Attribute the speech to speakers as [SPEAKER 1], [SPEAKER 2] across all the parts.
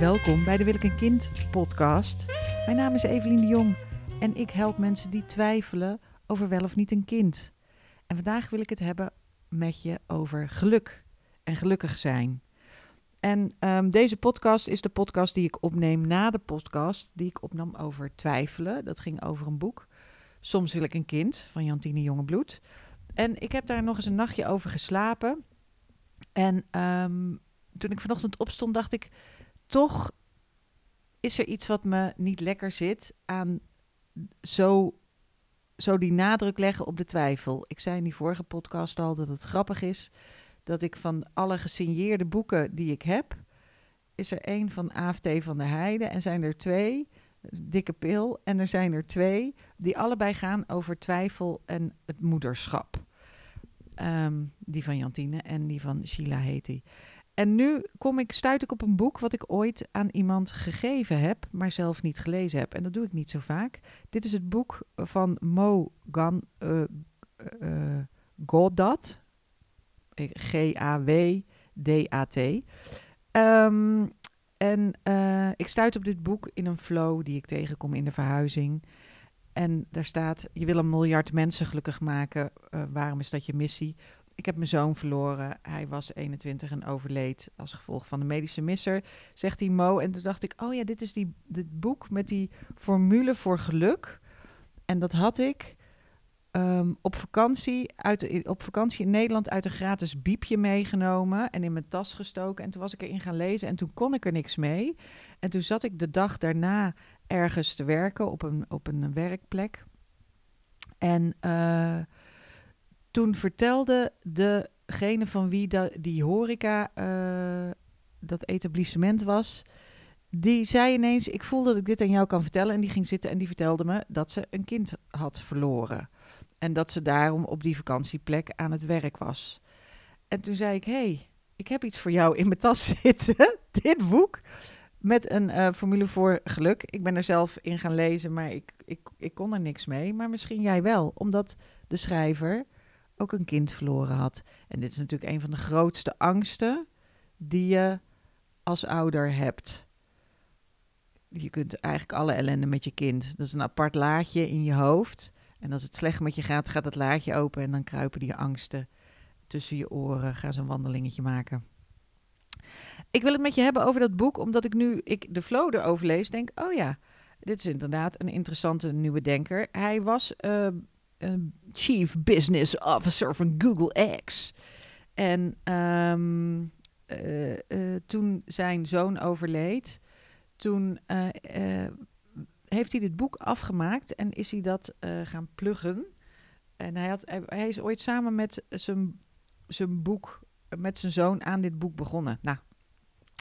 [SPEAKER 1] Welkom bij de Wil ik een kind podcast. Mijn naam is Evelien de Jong en ik help mensen die twijfelen over wel of niet een kind. En vandaag wil ik het hebben met je over geluk en gelukkig zijn. En ehm, deze podcast is de podcast die ik opneem na de podcast die ik opnam over twijfelen. Dat ging over een boek. Soms wil ik een kind van Jantine Jongebloed. En ik heb daar nog eens een nachtje over geslapen. En ehm, toen ik vanochtend opstond, dacht ik, toch is er iets wat me niet lekker zit aan zo, zo die nadruk leggen op de twijfel. Ik zei in die vorige podcast al dat het grappig is dat ik van alle gesigneerde boeken die ik heb, is er één van AFT van de Heide en zijn er twee, dikke pil, en er zijn er twee die allebei gaan over twijfel en het moederschap. Ehm, die van Jantine en die van Sheila heet die. En nu kom ik, stuit ik op een boek wat ik ooit aan iemand gegeven heb, maar zelf niet gelezen heb. En dat doe ik niet zo vaak. Dit is het boek van Mo Gan, uh, uh, Godat. G-A-W-D-A-T. Um, en ik stuit op dit boek in een flow die ik tegenkom in de verhuizing. En daar staat: Je wil een miljard mensen gelukkig maken. Waarom is dat je missie? Ik heb mijn zoon verloren. Hij was 21 en overleed als gevolg van de medische misser, zegt die Mo. En toen dacht ik: Oh ja, dit is die, dit boek met die formule voor geluk. En dat had ik um, op, vakantie uit, op vakantie in Nederland uit een gratis biepje meegenomen en in mijn tas gestoken. En toen was ik erin gaan lezen en toen kon ik er niks mee. En toen zat ik de dag daarna ergens te werken op een, op een werkplek. En uh, toen vertelde degene van wie da, die horeca, uh, dat etablissement was, die zei ineens: Ik voel dat ik dit aan jou kan vertellen. En die ging zitten en die vertelde me dat ze een kind had verloren. En dat ze daarom op die vakantieplek aan het werk was. En toen zei ik: hey, ik heb iets voor jou in mijn tas zitten. Dit boek. Met een uh, formule voor geluk. Ik ben er zelf in gaan lezen, maar ik, ik, ik kon er niks mee. Maar misschien jij wel, omdat de schrijver ook een kind verloren had. En dit is natuurlijk een van de grootste angsten die je als ouder hebt. Je kunt eigenlijk alle ellende met je kind. Dat is een apart laadje in je hoofd. En als het slecht met je gaat, gaat het laadje open en dan kruipen die angsten tussen je oren. Ga zo'n wandelingetje maken. Ik wil het met je hebben over dat boek, omdat ik nu ik de flow erover lees, denk, oh ja, dit is inderdaad een interessante nieuwe denker. Hij was uh, Chief Business Officer van Google X. En um, uh, toen zijn zoon overleed, toen heeft hij dit boek afgemaakt en is hij dat gaan pluggen. En hij, had, hij, hij, is ooit samen met zijn, zijn boek, met zijn zoon aan dit boek begonnen. Nou,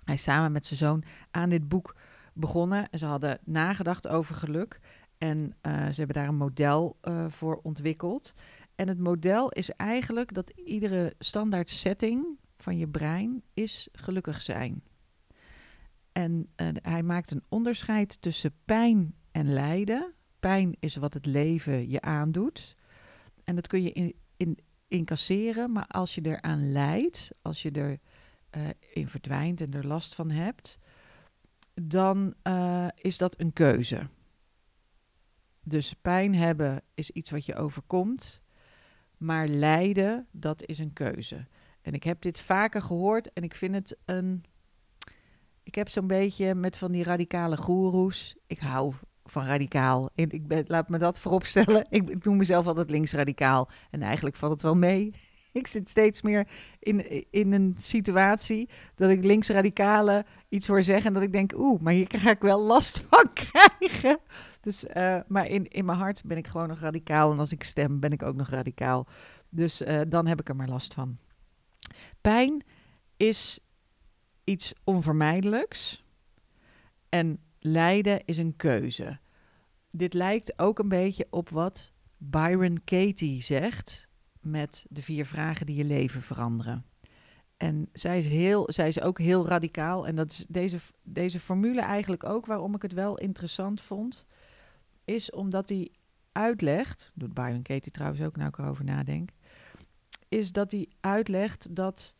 [SPEAKER 1] hij is samen met zijn zoon aan dit boek begonnen. En ze hadden nagedacht over geluk. En uh, ze hebben daar een model uh, voor ontwikkeld. En het model is eigenlijk dat iedere standaard setting van je brein is gelukkig zijn. En uh, hij maakt een onderscheid tussen pijn en lijden. Pijn is wat het leven je aandoet. En dat kun je in, in, incasseren, maar als je eraan lijdt, als je er uh, in verdwijnt en er last van hebt, dan is dat een keuze. Dus pijn hebben is iets wat je overkomt, maar lijden, dat is een keuze. En ik heb dit vaker gehoord en ik vind het een ik heb zo'n beetje met van die radicale goeroes. Ik hou van radicaal. Ik ben, laat me dat vooropstellen. Ik, ik noem mezelf altijd linksradicaal. En eigenlijk valt het wel mee. Ik zit steeds meer in, in een situatie dat ik linksradicalen iets hoor zeggen. En dat ik denk, oeh, maar hier ga ik wel last van krijgen. Dus, uh, maar in, in mijn hart ben ik gewoon nog radicaal. En als ik stem, ben ik ook nog radicaal. Dus uh, dan heb ik er maar last van. Pijn is iets onvermijdelijks. En lijden is een keuze. Dit lijkt ook een beetje op wat Byron Katie zegt met de vier vragen die je leven veranderen. En zij is, heel, zij is ook heel radicaal. En dat is deze, deze formule eigenlijk ook waarom ik het wel interessant vond. Is omdat hij uitlegt, doet Byron Katie trouwens ook nou ik erover nadenk. Is dat hij uitlegt dat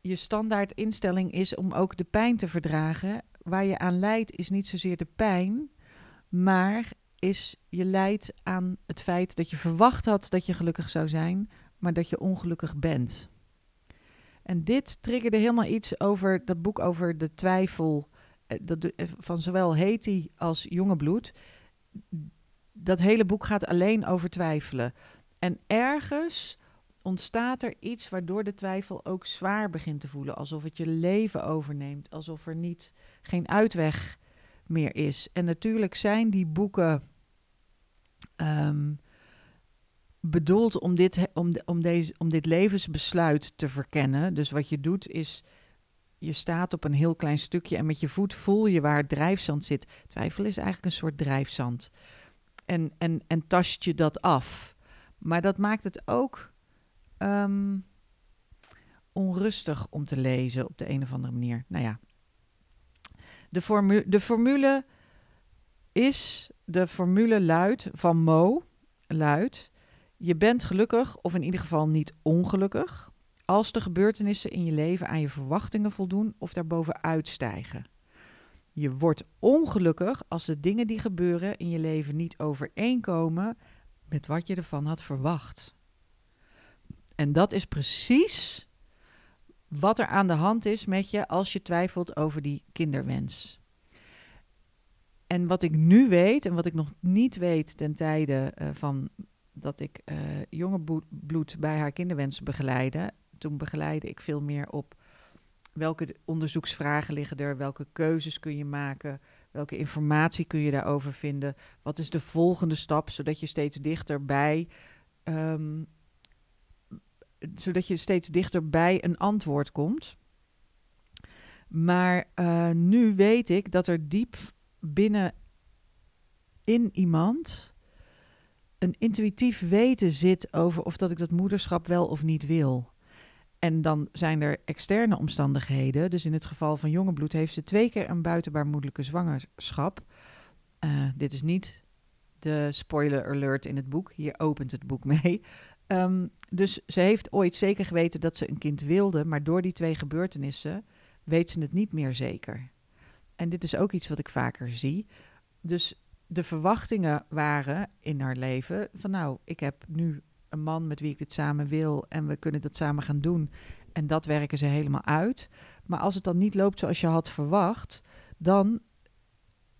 [SPEAKER 1] je standaard instelling is om ook de pijn te verdragen. Waar je aan lijdt is niet zozeer de pijn, maar is je lijdt aan het feit dat je verwacht had dat je gelukkig zou zijn, maar dat je ongelukkig bent. En dit triggerde helemaal iets over dat boek over de twijfel eh, dat, eh, van zowel Heti als Jonge Bloed. Dat hele boek gaat alleen over twijfelen. En ergens ontstaat er iets waardoor de twijfel ook zwaar begint te voelen. Alsof het je leven overneemt. Alsof er niet, geen uitweg meer is. En natuurlijk zijn die boeken um, bedoeld om dit, om, om, deze, om dit levensbesluit te verkennen. Dus wat je doet is, je staat op een heel klein stukje en met je voet voel je waar het drijfzand zit. Twijfel is eigenlijk een soort drijfzand. En, en, en tast je dat af. Maar dat maakt het ook ehm, onrustig om te lezen op de een of andere manier. Nou ja, de, de formule is, de formule luidt van Mo, luidt, je bent gelukkig of in ieder geval niet ongelukkig als de gebeurtenissen in je leven aan je verwachtingen voldoen of daarboven uitstijgen. Je wordt ongelukkig als de dingen die gebeuren in je leven niet overeenkomen met wat je ervan had verwacht. En dat is precies wat er aan de hand is met je als je twijfelt over die kinderwens. En wat ik nu weet en wat ik nog niet weet ten tijde uh, van dat ik uh, jonge bloed bij haar kinderwens begeleide. Toen begeleide ik veel meer op welke onderzoeksvragen liggen er, welke keuzes kun je maken, welke informatie kun je daarover vinden, wat is de volgende stap, zodat je steeds dichterbij, um, zodat je steeds dichterbij een antwoord komt. Maar uh, nu weet ik dat er diep binnen in iemand een intuïtief weten zit over of dat ik dat moederschap wel of niet wil. En dan zijn er externe omstandigheden. Dus in het geval van jonge bloed heeft ze twee keer een buitenbaarmoedelijke zwangerschap. Uh, dit is niet de spoiler alert in het boek. Hier opent het boek mee. Um, dus ze heeft ooit zeker geweten dat ze een kind wilde, maar door die twee gebeurtenissen weet ze het niet meer zeker. En dit is ook iets wat ik vaker zie. Dus de verwachtingen waren in haar leven van nou, ik heb nu een man met wie ik dit samen wil en we kunnen dat samen gaan doen. En dat werken ze helemaal uit. Maar als het dan niet loopt zoals je had verwacht, dan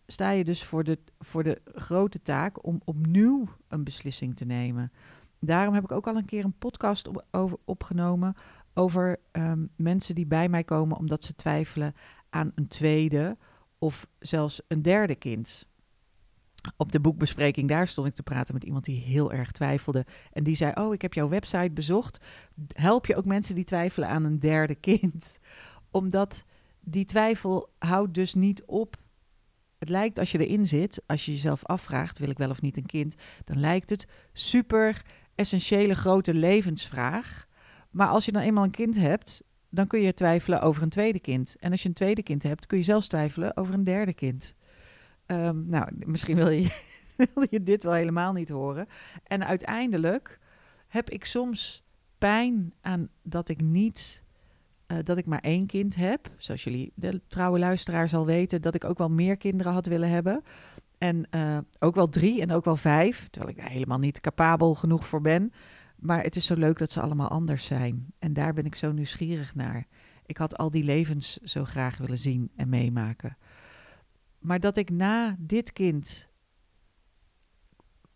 [SPEAKER 1] sta je dus voor de, voor de grote taak om opnieuw een beslissing te nemen. Daarom heb ik ook al een keer een podcast op, opgenomen over um, mensen die bij mij komen omdat ze twijfelen aan een tweede of zelfs een derde kind op de boekbespreking, daar stond ik te praten met iemand die heel erg twijfelde. En die zei: Oh, ik heb jouw website bezocht. Help je ook mensen die twijfelen aan een derde kind? Omdat die twijfel houdt dus niet op. Het lijkt als je erin zit, als je jezelf afvraagt: wil ik wel of niet een kind? Dan lijkt het super essentiële grote levensvraag. Maar als je dan eenmaal een kind hebt, dan kun je twijfelen over een tweede kind. En als je een tweede kind hebt, kun je zelfs twijfelen over een derde kind. Um, nou, misschien wil je, je dit wel helemaal niet horen. En uiteindelijk heb ik soms pijn aan dat ik niet, uh, dat ik maar één kind heb. Zoals jullie, de trouwe luisteraar zal weten, dat ik ook wel meer kinderen had willen hebben. En uh, ook wel drie en ook wel vijf, terwijl ik daar helemaal niet capabel genoeg voor ben. Maar het is zo leuk dat ze allemaal anders zijn. En daar ben ik zo nieuwsgierig naar. Ik had al die levens zo graag willen zien en meemaken. Maar dat ik na dit kind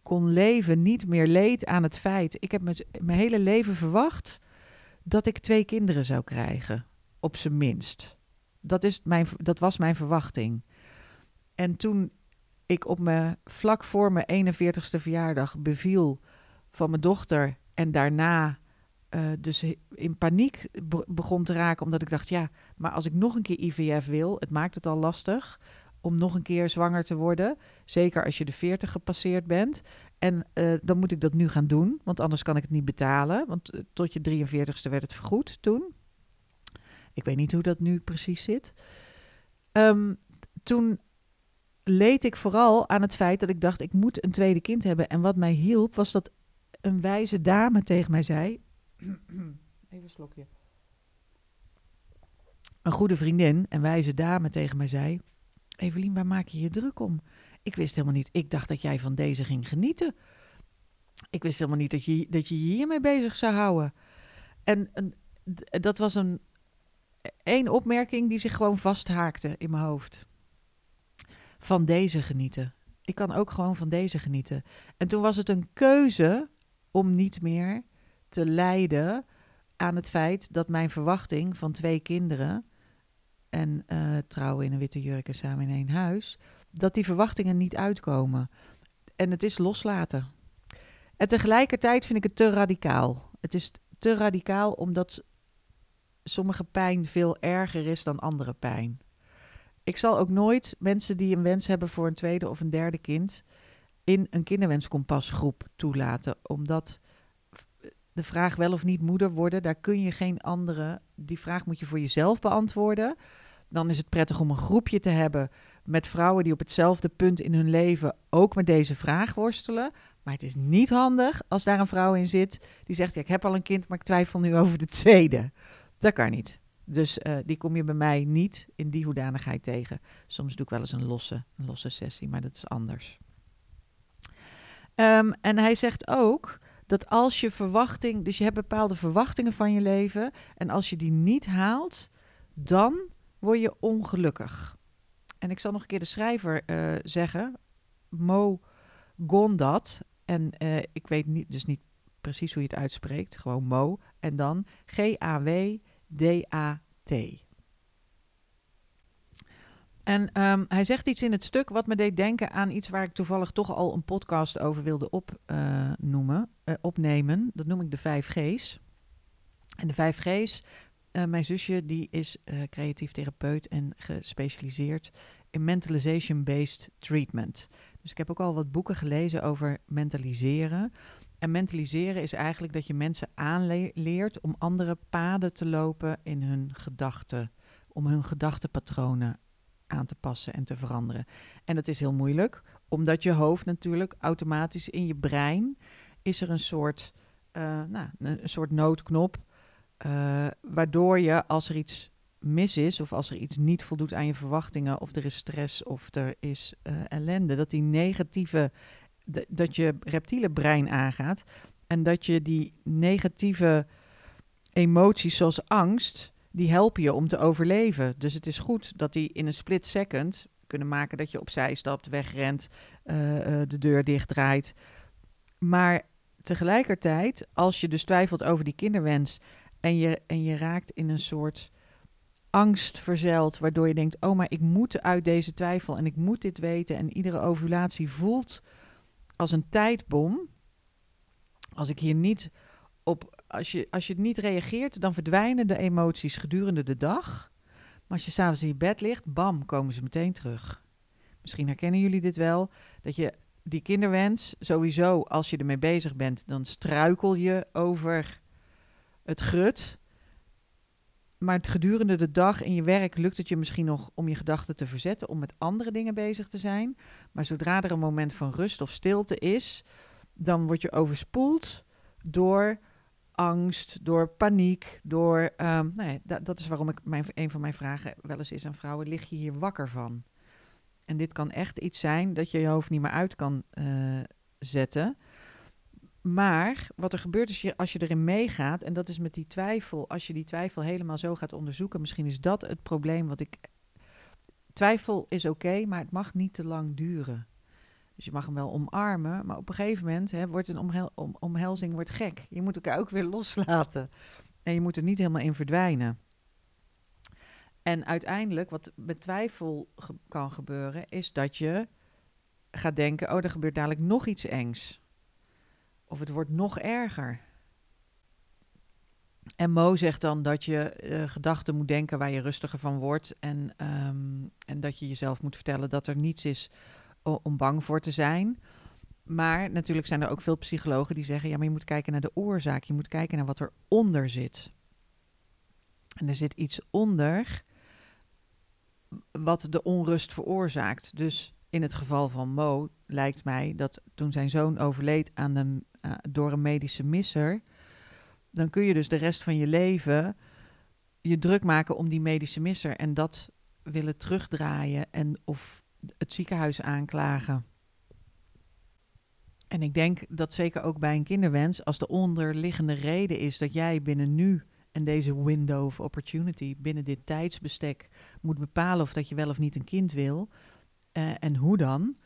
[SPEAKER 1] kon leven, niet meer leed aan het feit. Ik heb mijn hele leven verwacht dat ik twee kinderen zou krijgen, op zijn minst. Dat, is mijn, dat was mijn verwachting. En toen ik op me vlak voor mijn 41ste verjaardag beviel van mijn dochter en daarna uh, dus in paniek begon te raken, omdat ik dacht, ja, maar als ik nog een keer IVF wil, het maakt het al lastig om nog een keer zwanger te worden. Zeker als je de 40 gepasseerd bent. En uh, dan moet ik dat nu gaan doen, want anders kan ik het niet betalen. Want uh, tot je 43ste werd het vergoed toen. Ik weet niet hoe dat nu precies zit. Um, toen leed ik vooral aan het feit dat ik dacht, ik moet een tweede kind hebben. En wat mij hielp, was dat een wijze dame tegen mij zei... Even een slokje. een goede vriendin, en wijze dame, tegen mij zei: Evelien, waar maak je je druk om? Ik wist helemaal niet. Ik dacht dat jij van deze ging genieten. Ik wist helemaal niet dat je dat je hiermee bezig zou houden. En, en dat was een één opmerking die zich gewoon vasthaakte in mijn hoofd. Van deze genieten. Ik kan ook gewoon van deze genieten. En toen was het een keuze om niet meer te lijden aan het feit dat mijn verwachting van twee kinderen en uh, trouwen in een witte jurk en samen in één huis, dat die verwachtingen niet uitkomen. En het is loslaten. En tegelijkertijd vind ik het te radicaal. Het is te radicaal omdat sommige pijn veel erger is dan andere pijn. Ik zal ook nooit mensen die een wens hebben voor een tweede of een derde kind in een kinderwenskompasgroep toelaten, omdat de vraag wel of niet moeder worden, daar kun je geen andere. Die vraag moet je voor jezelf beantwoorden. Dan is het prettig om een groepje te hebben met vrouwen die op hetzelfde punt in hun leven ook met deze vraag worstelen. Maar het is niet handig als daar een vrouw in zit die zegt: ja, Ik heb al een kind, maar ik twijfel nu over de tweede. Dat kan niet. Dus uh, die kom je bij mij niet in die hoedanigheid tegen. Soms doe ik wel eens een losse, een losse sessie, maar dat is anders. Um, en hij zegt ook dat als je verwachting, dus je hebt bepaalde verwachtingen van je leven, en als je die niet haalt, dan word je ongelukkig. En ik zal nog een keer de schrijver uh, zeggen, Mo Gondat, en uh, ik weet niet, dus niet precies hoe je het uitspreekt, gewoon Mo, en dan G-A-W-D-A-T. En um, hij zegt iets in het stuk wat me deed denken aan iets waar ik toevallig toch al een podcast over wilde opnoemen, uh, uh, opnemen. Dat noem ik de 5 G's. En de 5 G's, uh, mijn zusje die is creatief therapeut en gespecialiseerd in mentalization-based treatment. Dus ik heb ook al wat boeken gelezen over mentaliseren. En mentaliseren is eigenlijk dat je mensen aanleert om andere paden te lopen in hun gedachten, om hun gedachtenpatronen aan te passen en te veranderen. En dat is heel moeilijk, omdat je hoofd natuurlijk automatisch in je brein is er een soort, uh, nou, een soort noodknop, uh, waardoor je als er iets mis is of als er iets niet voldoet aan je verwachtingen of er is stress of er is uh, ellende, dat die negatieve, dat je reptiele brein aangaat en dat je die negatieve emoties zoals angst die helpen je om te overleven. Dus het is goed dat die in een split second kunnen maken dat je opzij stapt, wegrent, uh, uh, de deur dichtdraait. Maar tegelijkertijd, als je dus twijfelt over die kinderwens en je, en je raakt in een soort angst verzeild, waardoor je denkt: oh, maar ik moet uit deze twijfel en ik moet dit weten. En iedere ovulatie voelt als een tijdbom. Als ik hier niet op als je, als je niet reageert, dan verdwijnen de emoties gedurende de dag. Maar als je s'avonds in je bed ligt, bam, komen ze meteen terug. Misschien herkennen jullie dit wel, dat je die kinderwens, sowieso als je ermee bezig bent, dan struikel je over het grut. Maar gedurende de dag in je werk lukt het je misschien nog om je gedachten te verzetten, om met andere dingen bezig te zijn. Maar zodra er een moment van rust of stilte is, dan word je overspoeld door angst, door paniek, door. Um, dat, is waarom ik mijn, een van mijn vragen wel eens is aan vrouwen: lig je hier wakker van? En dit kan echt iets zijn dat je je hoofd niet meer uit kan uh, zetten. Maar wat er gebeurt is je, als je erin meegaat, en dat is met die twijfel, als je die twijfel helemaal zo gaat onderzoeken, misschien is dat het probleem wat ik. Twijfel is oké, maar het mag niet te lang duren. Dus je mag hem wel omarmen, maar op een gegeven moment hè, wordt een omhel om, omhelzing wordt gek. Je moet elkaar ook weer loslaten. En je moet er niet helemaal in verdwijnen. En uiteindelijk, wat met twijfel kan gebeuren, is dat je gaat denken: oh, er gebeurt dadelijk nog iets engs. Of het wordt nog erger. En Mo zegt dan dat je uh, gedachten moet denken waar je rustiger van wordt. En, um, en dat je jezelf moet vertellen dat er niets is om bang voor te zijn. Maar natuurlijk zijn er ook veel psychologen die zeggen: ja, maar je moet kijken naar de oorzaak. Je moet kijken naar wat er onder zit. En er zit iets onder wat de onrust veroorzaakt. Dus in het geval van Mo lijkt mij dat toen zijn zoon overleed aan de, uh, door een medische misser, dan kun je dus de rest van je leven je druk maken om die medische misser en dat willen terugdraaien en of het ziekenhuis aanklagen. En ik denk dat zeker ook bij een kinderwens, als de onderliggende reden is dat jij binnen nu en deze window of opportunity, binnen dit tijdsbestek, moet bepalen of dat je wel of niet een kind wil uh, en hoe dan,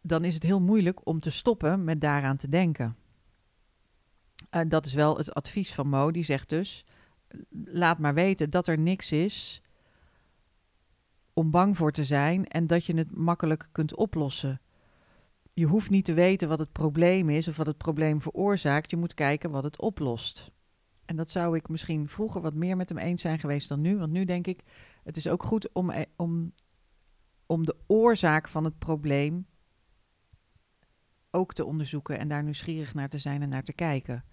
[SPEAKER 1] dan is het heel moeilijk om te stoppen met daaraan te denken. Uh, dat is wel het advies van Mo, die zegt dus: laat maar weten dat er niks is om bang voor te zijn en dat je het makkelijk kunt oplossen. Je hoeft niet te weten wat het probleem is of wat het probleem veroorzaakt. Je moet kijken wat het oplost. En dat zou ik misschien vroeger wat meer met hem eens zijn geweest dan nu. Want nu denk ik, het is ook goed om, eh, om, om de oorzaak van het probleem ook te onderzoeken en daar nieuwsgierig naar te zijn en naar te kijken.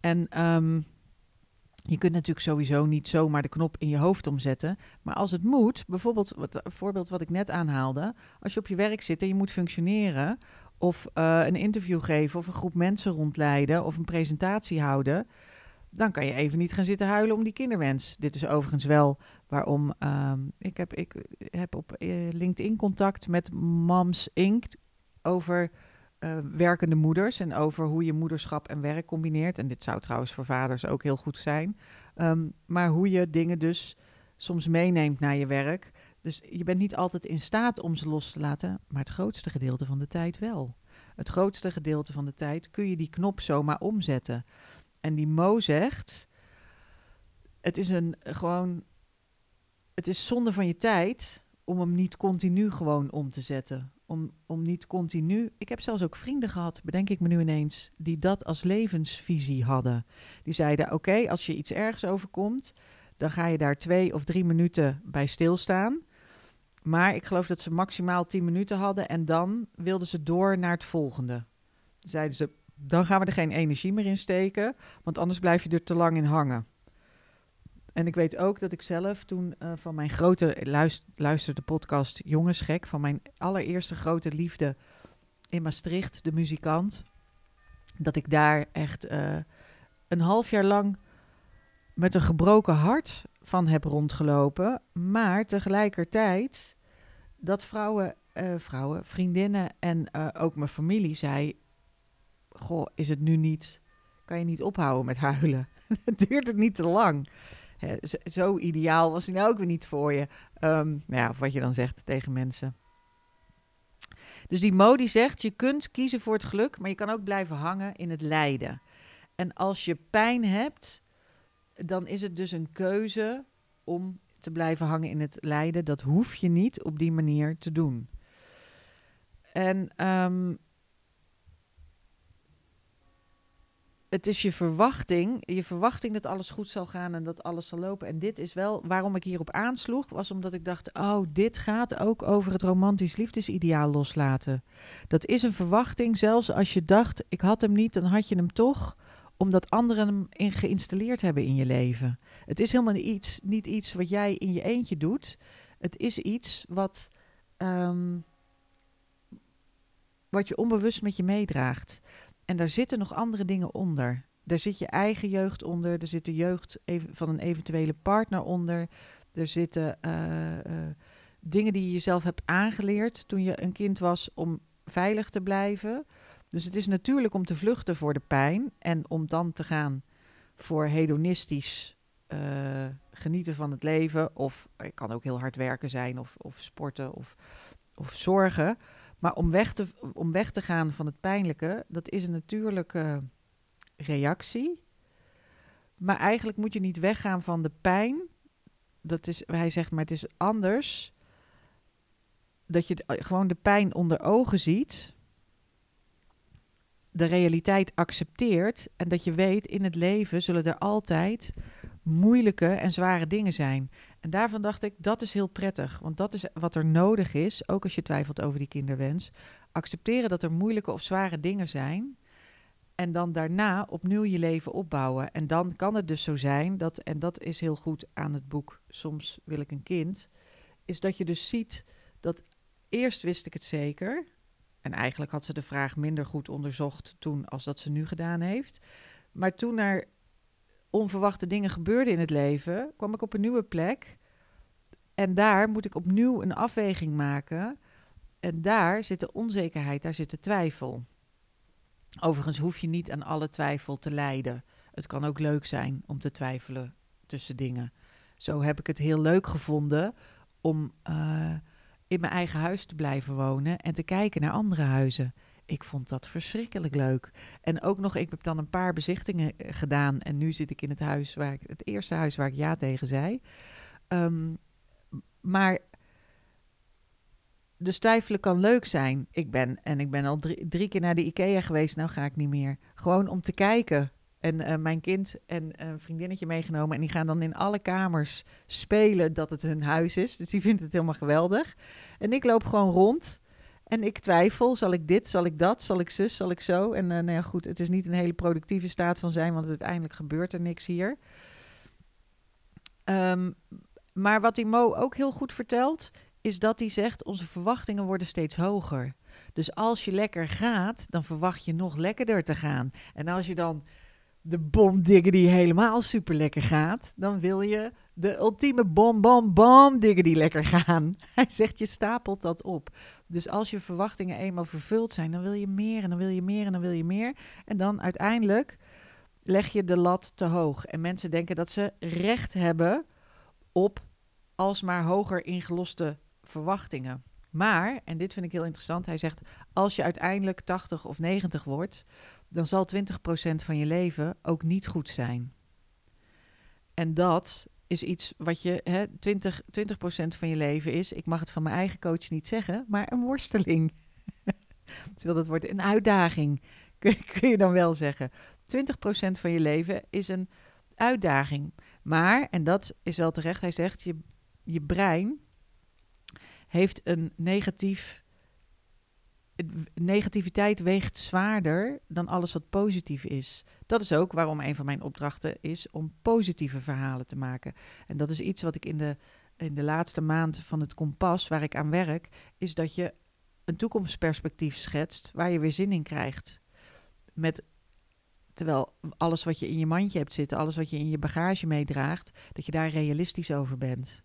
[SPEAKER 1] En um, je kunt natuurlijk sowieso niet zomaar de knop in je hoofd omzetten. Maar als het moet, bijvoorbeeld wat, voorbeeld wat ik net aanhaalde. Als je op je werk zit en je moet functioneren. Of uh, een interview geven of een groep mensen rondleiden of een presentatie houden. Dan kan je even niet gaan zitten huilen om die kinderwens. Dit is overigens wel waarom uh, ik, heb, ik heb op uh, LinkedIn contact met Moms Inc. over uh, werkende moeders en over hoe je moederschap en werk combineert. En dit zou trouwens voor vaders ook heel goed zijn. Um, maar hoe je dingen dus soms meeneemt naar je werk. Dus je bent niet altijd in staat om ze los te laten, maar het grootste gedeelte van de tijd wel. Het grootste gedeelte van de tijd kun je die knop zomaar omzetten. En die Mo zegt: Het is een gewoon. Het is zonde van je tijd om hem niet continu gewoon om te zetten. Om, om niet continu. Ik heb zelfs ook vrienden gehad, bedenk ik me nu ineens, die dat als levensvisie hadden. Die zeiden: Oké, als je iets ergens overkomt, dan ga je daar twee of drie minuten bij stilstaan. Maar ik geloof dat ze maximaal tien minuten hadden en dan wilden ze door naar het volgende. Zeiden ze: Dan gaan we er geen energie meer in steken, want anders blijf je er te lang in hangen. En ik weet ook dat ik zelf toen uh, van mijn grote luister, luisterde podcast Jongensgek, van mijn allereerste grote liefde in Maastricht, de muzikant, dat ik daar echt uh, een half jaar lang met een gebroken hart van heb rondgelopen. Maar tegelijkertijd dat vrouwen, uh, vrouwen vriendinnen en ook mijn familie zei: Goh, is het nu niet? Kan je niet ophouden met huilen? Duurt het niet te lang? Zo, ideaal was hij nou ook weer niet voor je. Um, nou ja, of wat je dan zegt tegen mensen. Dus die modi zegt, je kunt kiezen voor het geluk, maar je kan ook blijven hangen in het lijden. En als je pijn hebt, dan is het dus een keuze om te blijven hangen in het lijden. Dat hoef je niet op die manier te doen. En um, het is je verwachting, je verwachting dat alles goed zal gaan en dat alles zal lopen. En dit is wel waarom ik hierop aansloeg, was omdat ik dacht: oh, dit gaat ook over het romantisch liefdesideaal loslaten. Dat is een verwachting, zelfs als je dacht: ik had hem niet, dan had je hem toch, omdat anderen hem in geïnstalleerd hebben in je leven. Het is helemaal iets, niet iets wat jij in je eentje doet. Het is iets wat, um, wat je onbewust met je meedraagt. En daar zitten nog andere dingen onder. Daar zit je eigen jeugd onder. Er zit de jeugd van een eventuele partner onder. Er zitten uh, uh, dingen die je jezelf hebt aangeleerd toen je een kind was om veilig te blijven. Dus het is natuurlijk om te vluchten voor de pijn en om dan te gaan voor hedonistisch uh, genieten van het leven. Of ik kan ook heel hard werken zijn of, of sporten of, of zorgen. Maar om weg, te, om weg te gaan van het pijnlijke, dat is een natuurlijke reactie. Maar eigenlijk moet je niet weggaan van de pijn. Dat is, hij zegt, maar het is anders. Dat je gewoon de pijn onder ogen ziet. De realiteit accepteert. En dat je weet, in het leven zullen er altijd moeilijke en zware dingen zijn. En daarvan dacht ik, dat is heel prettig. Want dat is wat er nodig is, ook als je twijfelt over die kinderwens. Accepteren dat er moeilijke of zware dingen zijn. En dan daarna opnieuw je leven opbouwen. En dan kan het dus zo zijn dat, en dat is heel goed aan het boek Soms wil ik een kind, is dat je dus ziet dat eerst wist ik het zeker. En eigenlijk had ze de vraag minder goed onderzocht toen als dat ze nu gedaan heeft. Maar toen er onverwachte dingen gebeurden in het leven, kwam ik op een nieuwe plek. En daar moet ik opnieuw een afweging maken. En daar zit de onzekerheid, daar zit de twijfel. Overigens hoef je niet aan alle twijfel te lijden. Het kan ook leuk zijn om te twijfelen tussen dingen. Zo heb ik het heel leuk gevonden om uh, in mijn eigen huis te blijven wonen en te kijken naar andere huizen. Ik vond dat verschrikkelijk leuk. En ook nog, ik heb dan een paar bezichtingen eh, gedaan. En nu zit ik in het huis waar ik, het eerste huis waar ik ja tegen zei. Um, maar de twijfelen kan leuk zijn. Ik ben, en ik ben al drie, drie, keer naar de IKEA geweest, nou ga ik niet meer. Gewoon om te kijken. En uh, mijn kind en een vriendinnetje meegenomen. En die gaan dan in alle kamers spelen dat het hun huis is. Dus die vindt het helemaal geweldig. En ik loop gewoon rond. En ik twijfel, zal ik dit, zal ik dat, zal ik zus, zal ik zo? En uh, nou ja, goed, het is niet een hele productieve staat van zijn, want uiteindelijk gebeurt er niks hier. Um, maar wat die Mo ook heel goed vertelt, is dat hij zegt: onze verwachtingen worden steeds hoger. Dus als je lekker gaat, dan verwacht je nog lekkerder te gaan. En als je dan de bom diggen die helemaal super lekker gaat, dan wil je de ultieme bom, bom, bom diggen die lekker gaan. Hij zegt, je stapelt dat op. Dus als je verwachtingen eenmaal vervuld zijn, dan wil je meer en dan wil je meer en dan wil je meer. En dan uiteindelijk leg je de lat te hoog. En mensen denken dat ze recht hebben op alsmaar hoger ingeloste verwachtingen. Maar, en dit vind ik heel interessant, hij zegt: als je uiteindelijk 80 of 90 wordt, dan zal 20% van je leven ook niet goed zijn. En dat is iets wat je, hè, 20, 20% van je leven is, ik mag het van mijn eigen coach niet zeggen, maar een worsteling. Terwijl dat wordt een uitdaging, kun, je dan wel zeggen. 20% van je leven is een uitdaging. Maar, en dat is wel terecht, hij zegt, je, je brein heeft een negatief. Negativiteit weegt zwaarder dan alles wat positief is. Dat is ook waarom een van mijn opdrachten is om positieve verhalen te maken. En dat is iets wat ik in de, in de laatste maand van het kompas, waar ik aan werk, is dat je een toekomstperspectief schetst waar je weer zin in krijgt. Met Terwijl alles wat je in je mandje hebt zitten, alles wat je in je bagage meedraagt, dat je daar realistisch over bent.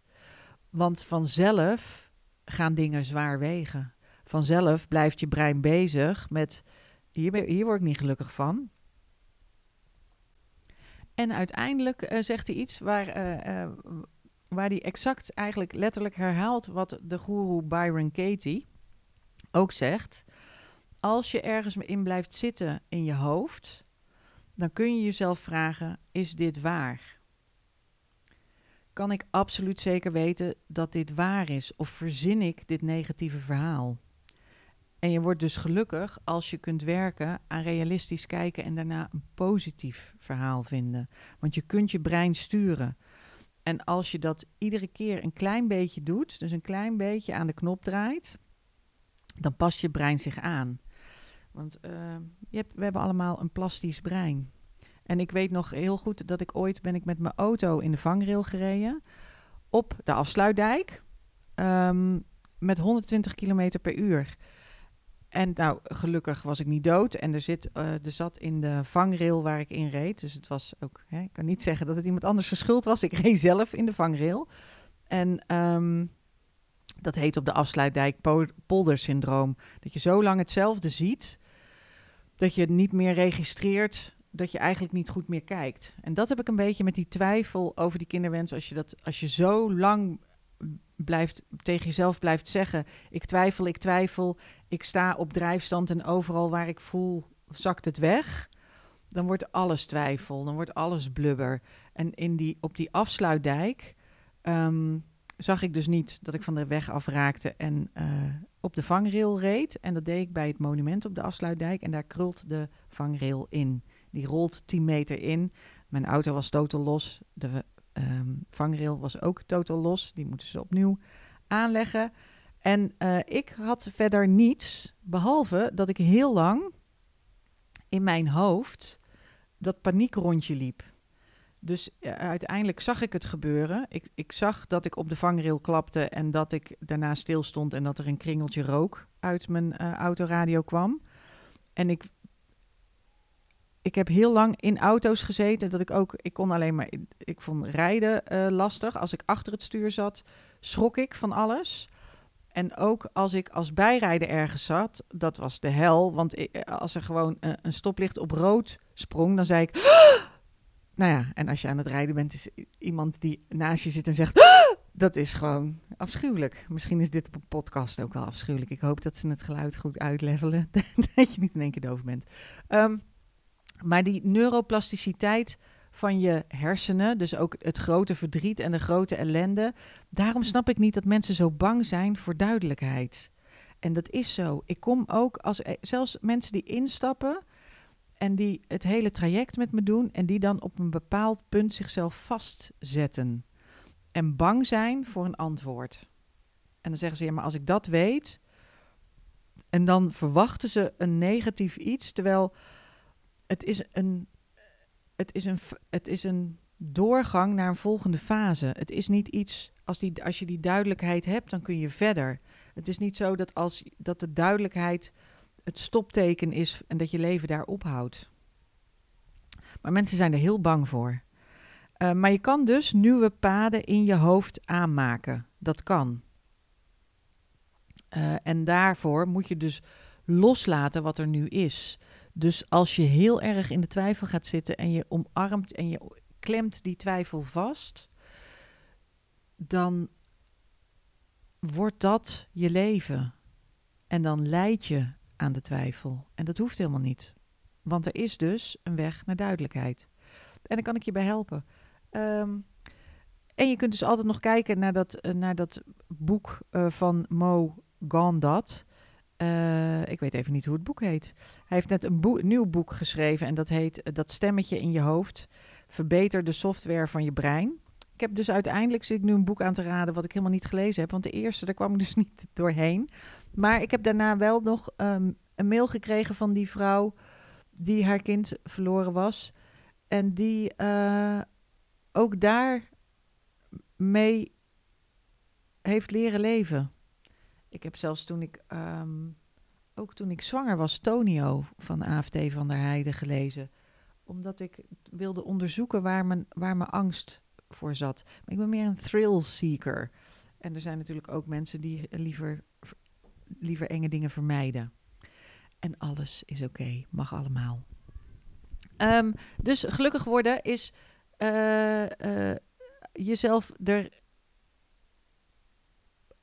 [SPEAKER 1] Want vanzelf gaan dingen zwaar wegen. Vanzelf blijft je brein bezig met, hier, hier word ik niet gelukkig van. En uiteindelijk uh, zegt hij iets waar, uh, waar hij exact eigenlijk letterlijk herhaalt wat de guru Byron Katie ook zegt. Als je ergens in blijft zitten in je hoofd, dan kun je jezelf vragen: is dit waar? Kan ik absoluut zeker weten dat dit waar is of verzin ik dit negatieve verhaal? En je wordt dus gelukkig als je kunt werken aan realistisch kijken en daarna een positief verhaal vinden. Want je kunt je brein sturen. En als je dat iedere keer een klein beetje doet, dus een klein beetje aan de knop draait, dan past je brein zich aan. Want uh, je hebt, we hebben allemaal een plastisch brein. En ik weet nog heel goed dat ik ooit ben ik met mijn auto in de vangrail gereden op de afsluitdijk um, met 120 km per uur. En nou, gelukkig was ik niet dood. En er, zit, uh, er zat in de vangrail waar ik in reed. Dus het was ook, hè, ik kan niet zeggen dat het iemand anders schuld was. Ik reed zelf in de vangrail. En um, dat heet op de afsluitdijk poldersyndroom. Dat je zo lang hetzelfde ziet, dat je het niet meer registreert dat je eigenlijk niet goed meer kijkt. En dat heb ik een beetje met die twijfel over die kinderwens. Als je, dat, als je zo lang blijft, tegen jezelf blijft zeggen: Ik twijfel, ik twijfel, ik sta op drijfstand en overal waar ik voel, zakt het weg. Dan wordt alles twijfel, dan wordt alles blubber. En in die, op die afsluitdijk um, zag ik dus niet dat ik van de weg afraakte en uh, op de vangrail reed. En dat deed ik bij het monument op de afsluitdijk. En daar krult de vangrail in. Die rolt 10 meter in. Mijn auto was totaal los. De um, vangrail was ook totaal los. Die moeten ze opnieuw aanleggen. En uh, ik had verder niets, behalve dat ik heel lang in mijn hoofd dat paniekrondje liep. Dus uh, uiteindelijk zag ik het gebeuren. Ik, ik zag dat ik op de vangrail klapte en dat ik daarna stilstond en dat er een kringeltje rook uit mijn uh, autoradio kwam. En ik ik heb heel lang in auto's gezeten. Dat ik ook, ik kon alleen maar, ik vond rijden uh, lastig. Als ik achter het stuur zat, schrok ik van alles. En ook als ik als bijrijder ergens zat, dat was de hel. Want ik, als er gewoon een, een, stoplicht op rood sprong, dan zei ik. Nou ja, en als je aan het rijden bent, is iemand die naast je zit en zegt. Dat is gewoon afschuwelijk. Misschien is dit op een podcast ook wel afschuwelijk. Ik hoop dat ze het geluid goed uitlevelen. dat je niet in één keer doof bent. Um, maar die neuroplasticiteit van je hersenen, dus ook het grote verdriet en de grote ellende. Daarom snap ik niet dat mensen zo bang zijn voor duidelijkheid. En dat is zo. Ik kom ook als e-, zelfs mensen die instappen en die het hele traject met me doen en die dan op een bepaald punt zichzelf vastzetten en bang zijn voor een antwoord. En dan zeggen ze ja, maar als ik dat weet, en dan verwachten ze een negatief iets, terwijl het is een, het is een, het is een doorgang naar een volgende fase. Het is niet iets, als, die, als je die duidelijkheid hebt, dan kun je verder. Het is niet zo dat, als, dat de duidelijkheid het stopteken is en dat je leven daar ophoudt. Maar mensen zijn er heel bang voor. Uh, maar je kan dus nieuwe paden in je hoofd aanmaken. Dat kan. Uh, en daarvoor moet je dus loslaten wat er nu is. Dus als je heel erg in de twijfel gaat zitten en je omarmt en je klemt die twijfel vast, dan wordt dat je leven. En dan leid je aan de twijfel. En dat hoeft helemaal niet. Want er is dus een weg naar duidelijkheid. En daar kan ik je bij helpen. Um, en je kunt dus altijd nog kijken naar dat, uh, naar dat boek uh, van Mo Gandhat. Uh, ik weet even niet hoe het boek heet. Hij heeft net een nieuw boek geschreven en dat heet uh, Dat stemmetje in je hoofd. Verbeter de software van je brein. Ik heb dus uiteindelijk zit ik nu een boek aan te raden wat ik helemaal niet gelezen heb. Want de eerste, daar kwam ik dus niet doorheen. Maar ik heb daarna wel nog um, een mail gekregen van die vrouw die haar kind verloren was. En die uh, ook daar mee heeft leren leven. Ik heb zelfs toen ik, um, ook toen ik zwanger was, Tonio van AFT van der Heijden gelezen. Omdat ik wilde onderzoeken waar mijn, waar mijn angst voor zat. Maar ik ben meer een thrill seeker. En er zijn natuurlijk ook mensen die liever, liever enge dingen vermijden. En alles is oké, mag allemaal. Um, dus gelukkig worden is uh, uh, jezelf er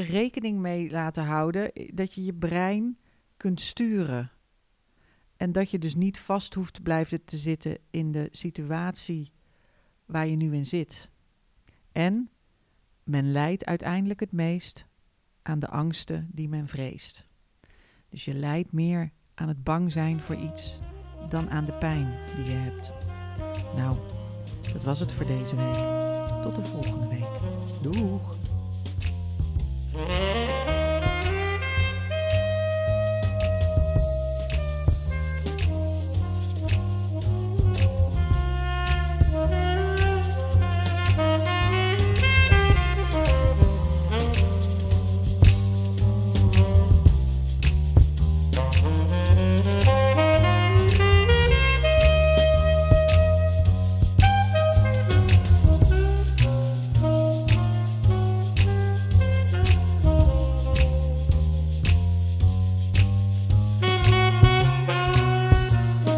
[SPEAKER 1] rekening mee laten houden dat je je brein kunt sturen. En dat je dus niet vast hoeft te blijven te zitten in de situatie waar je nu in zit. En men lijdt uiteindelijk het meest aan de angsten die men vreest. Dus je lijdt meer aan het bang zijn voor iets dan aan de pijn die je hebt. Nou, dat was het voor deze week. Tot de volgende week. Doeg! Música